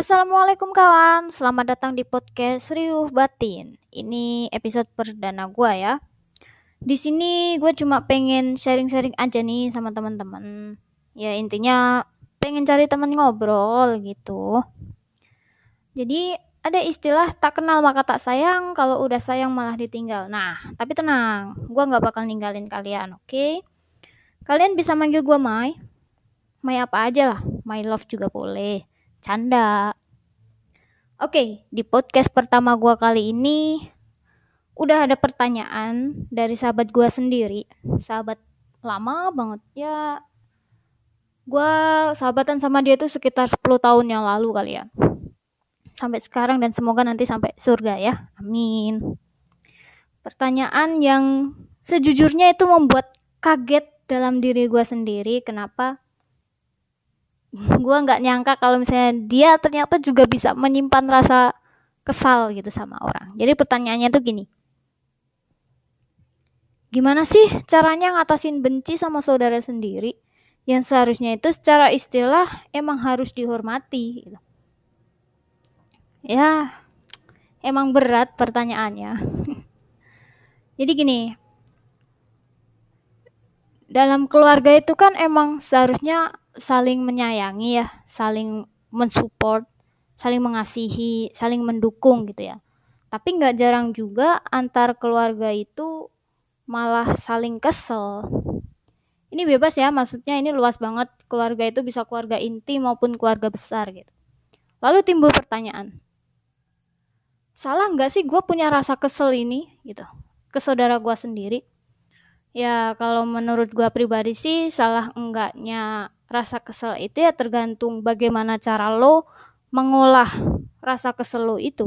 Assalamualaikum kawan, selamat datang di podcast Riuh Batin. Ini episode perdana gue ya. Di sini gue cuma pengen sharing-sharing aja nih sama teman-teman. Ya intinya pengen cari teman ngobrol gitu. Jadi ada istilah tak kenal maka tak sayang, kalau udah sayang malah ditinggal. Nah, tapi tenang, gue nggak bakal ninggalin kalian, oke? Okay? Kalian bisa manggil gue Mai. Mai apa aja lah, My Love juga boleh canda. Oke, di podcast pertama gue kali ini udah ada pertanyaan dari sahabat gue sendiri, sahabat lama banget ya. Gue sahabatan sama dia tuh sekitar 10 tahun yang lalu kali ya. Sampai sekarang dan semoga nanti sampai surga ya. Amin. Pertanyaan yang sejujurnya itu membuat kaget dalam diri gue sendiri. Kenapa? Gue nggak nyangka kalau misalnya dia ternyata juga bisa menyimpan rasa kesal gitu sama orang. Jadi pertanyaannya tuh gini. Gimana sih caranya ngatasin benci sama saudara sendiri yang seharusnya itu secara istilah emang harus dihormati gitu. Ya, emang berat pertanyaannya. Jadi gini, dalam keluarga itu kan emang seharusnya saling menyayangi ya, saling mensupport, saling mengasihi, saling mendukung gitu ya. Tapi nggak jarang juga antar keluarga itu malah saling kesel. Ini bebas ya, maksudnya ini luas banget. Keluarga itu bisa keluarga inti maupun keluarga besar gitu. Lalu timbul pertanyaan, salah nggak sih gue punya rasa kesel ini gitu ke saudara gue sendiri? Ya kalau menurut gue pribadi sih salah enggaknya rasa kesel itu ya tergantung bagaimana cara lo mengolah rasa kesel lo itu.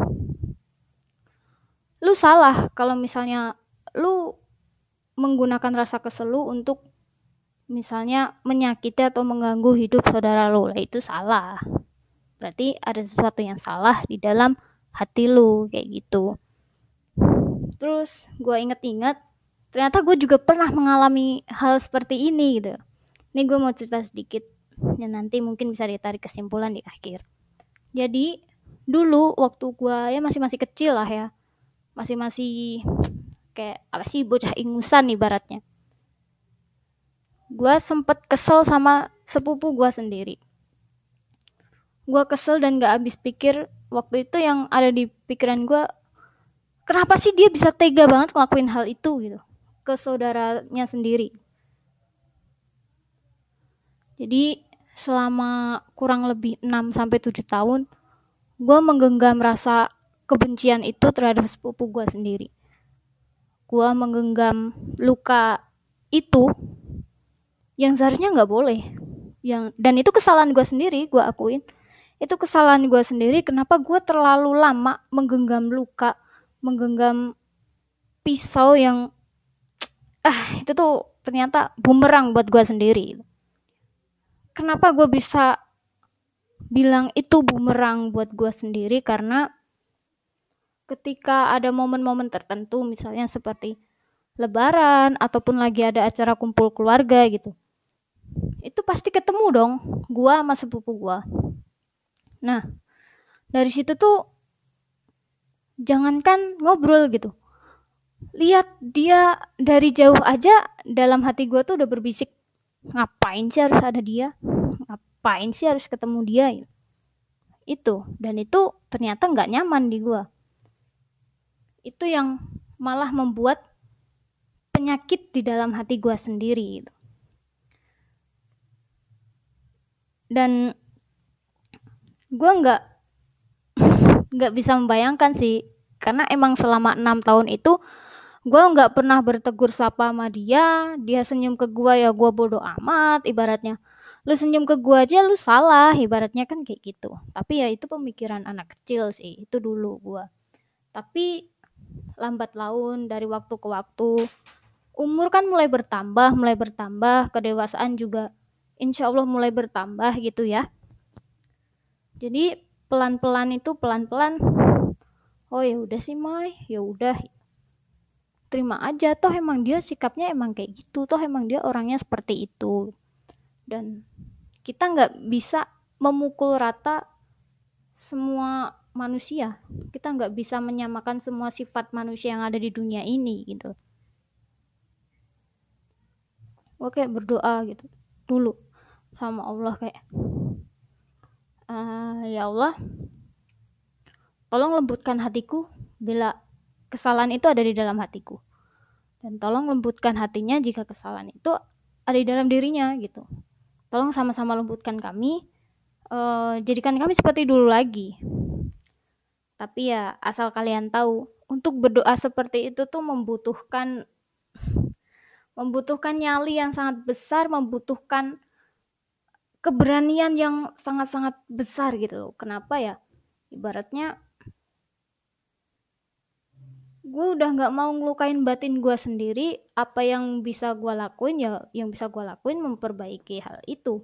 Lu salah kalau misalnya lu menggunakan rasa kesel lu untuk misalnya menyakiti atau mengganggu hidup saudara lo. Lah itu salah. Berarti ada sesuatu yang salah di dalam hati lu kayak gitu. Terus gue inget-inget ternyata gue juga pernah mengalami hal seperti ini gitu. Ini gue mau cerita sedikit dan nanti mungkin bisa ditarik kesimpulan di akhir. Jadi dulu waktu gue ya masih masih kecil lah ya masih masih kayak apa sih bocah ingusan ibaratnya. Gue sempet kesel sama sepupu gue sendiri. Gue kesel dan gak habis pikir waktu itu yang ada di pikiran gue kenapa sih dia bisa tega banget ngelakuin hal itu gitu ke saudaranya sendiri jadi selama kurang lebih 6 sampai 7 tahun gue menggenggam rasa kebencian itu terhadap sepupu gue sendiri. Gue menggenggam luka itu yang seharusnya nggak boleh. Yang dan itu kesalahan gue sendiri, gue akuin. Itu kesalahan gue sendiri. Kenapa gue terlalu lama menggenggam luka, menggenggam pisau yang ah itu tuh ternyata bumerang buat gue sendiri. Kenapa gue bisa bilang itu bumerang buat gue sendiri? Karena ketika ada momen-momen tertentu misalnya seperti lebaran ataupun lagi ada acara kumpul keluarga gitu itu pasti ketemu dong gue sama sepupu gue nah dari situ tuh jangankan ngobrol gitu lihat dia dari jauh aja dalam hati gue tuh udah berbisik ngapain sih harus ada dia? Ngapain sih harus ketemu dia? Itu dan itu ternyata nggak nyaman di gue itu yang malah membuat penyakit di dalam hati gue sendiri dan gue nggak nggak bisa membayangkan sih karena emang selama enam tahun itu gue nggak pernah bertegur sapa sama dia. Dia senyum ke gue ya gue bodoh amat ibaratnya. Lu senyum ke gue aja lu salah ibaratnya kan kayak gitu. Tapi ya itu pemikiran anak kecil sih itu dulu gue tapi lambat laun dari waktu ke waktu umur kan mulai bertambah mulai bertambah kedewasaan juga insya Allah mulai bertambah gitu ya. Jadi pelan-pelan itu pelan-pelan oh ya udah sih Mai. Ya udah terima aja. Toh emang dia sikapnya emang kayak gitu. Toh emang dia orangnya seperti itu. Dan kita nggak bisa memukul rata semua manusia. Kita nggak bisa menyamakan semua sifat manusia yang ada di dunia ini gitu. Oke berdoa gitu. Dulu sama Allah kayak uh, ya Allah tolong lembutkan hatiku bila kesalahan itu ada di dalam hatiku dan tolong lembutkan hatinya jika kesalahan itu ada di dalam dirinya gitu tolong sama-sama lembutkan kami uh, jadikan kami seperti dulu lagi tapi ya asal kalian tahu, untuk berdoa seperti itu tuh membutuhkan membutuhkan nyali yang sangat besar, membutuhkan keberanian yang sangat-sangat besar gitu. Kenapa ya? Ibaratnya gue udah nggak mau ngelukain batin gue sendiri apa yang bisa gue lakuin ya yang bisa gue lakuin memperbaiki hal itu.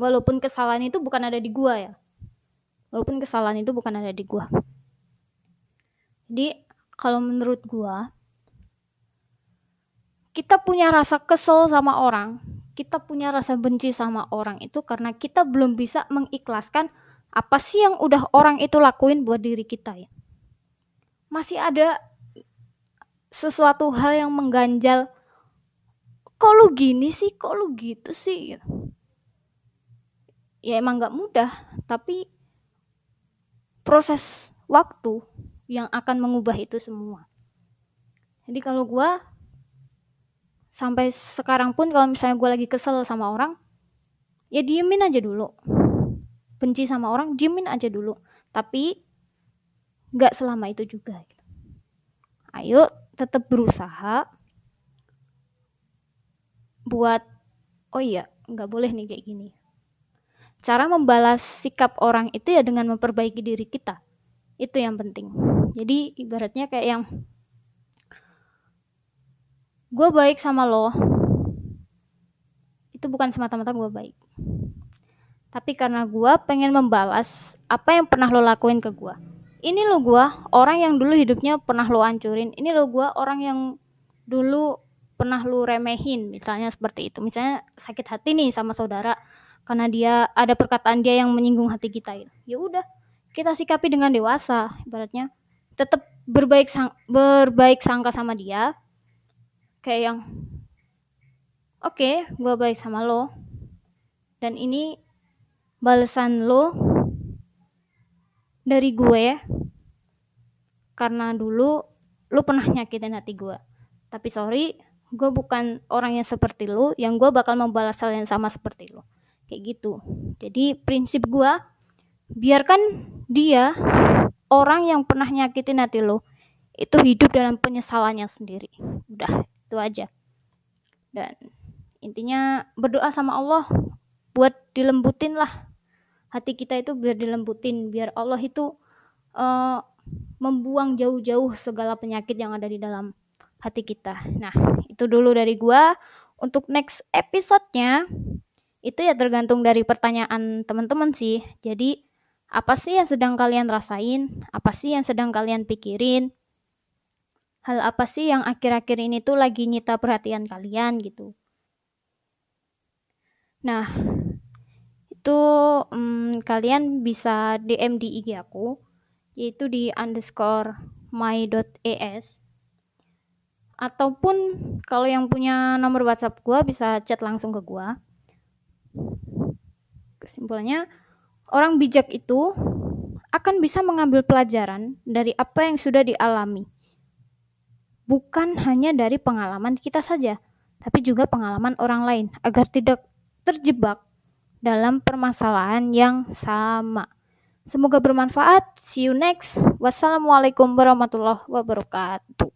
Walaupun kesalahan itu bukan ada di gue ya. Walaupun kesalahan itu bukan ada di gue jadi kalau menurut gua kita punya rasa kesel sama orang, kita punya rasa benci sama orang itu karena kita belum bisa mengikhlaskan apa sih yang udah orang itu lakuin buat diri kita ya. Masih ada sesuatu hal yang mengganjal. Kok lu gini sih? Kok lu gitu sih? Ya emang gak mudah, tapi proses waktu yang akan mengubah itu semua. Jadi kalau gue sampai sekarang pun kalau misalnya gue lagi kesel sama orang, ya diemin aja dulu. Benci sama orang, diemin aja dulu. Tapi nggak selama itu juga. Ayo tetap berusaha buat, oh iya, nggak boleh nih kayak gini. Cara membalas sikap orang itu ya dengan memperbaiki diri kita. Itu yang penting jadi ibaratnya kayak yang gue baik sama lo itu bukan semata-mata gue baik tapi karena gue pengen membalas apa yang pernah lo lakuin ke gue ini lo gue orang yang dulu hidupnya pernah lo hancurin. Ini lo gue orang yang dulu pernah lo remehin misalnya seperti itu. Misalnya sakit hati nih sama saudara karena dia ada perkataan dia yang menyinggung hati kita ya udah kita sikapi dengan dewasa ibaratnya. Tetap berbaik sang berbaik sangka sama dia. Kayak yang oke okay, gue baik sama lo. Dan ini balasan lo dari gue karena dulu lo pernah nyakitin hati gue tapi sorry gue bukan orang yang seperti lo yang gue bakal membalas hal yang sama seperti lo kayak gitu jadi prinsip gue biarkan dia orang yang pernah nyakitin hati lo itu hidup dalam penyesalannya sendiri. Udah, itu aja. Dan intinya berdoa sama Allah buat dilembutin lah hati kita itu biar dilembutin biar Allah itu uh, membuang jauh-jauh segala penyakit yang ada di dalam hati kita. Nah, itu dulu dari gua. Untuk next episode-nya itu ya tergantung dari pertanyaan teman-teman sih. Jadi apa sih yang sedang kalian rasain? Apa sih yang sedang kalian pikirin? Hal apa sih yang akhir-akhir ini tuh lagi nyita perhatian kalian gitu? Nah, itu um, kalian bisa DM di IG aku, yaitu di underscore my.es ataupun kalau yang punya nomor WhatsApp gua bisa chat langsung ke gua. Kesimpulannya, Orang bijak itu akan bisa mengambil pelajaran dari apa yang sudah dialami. Bukan hanya dari pengalaman kita saja, tapi juga pengalaman orang lain agar tidak terjebak dalam permasalahan yang sama. Semoga bermanfaat. See you next. Wassalamualaikum warahmatullahi wabarakatuh.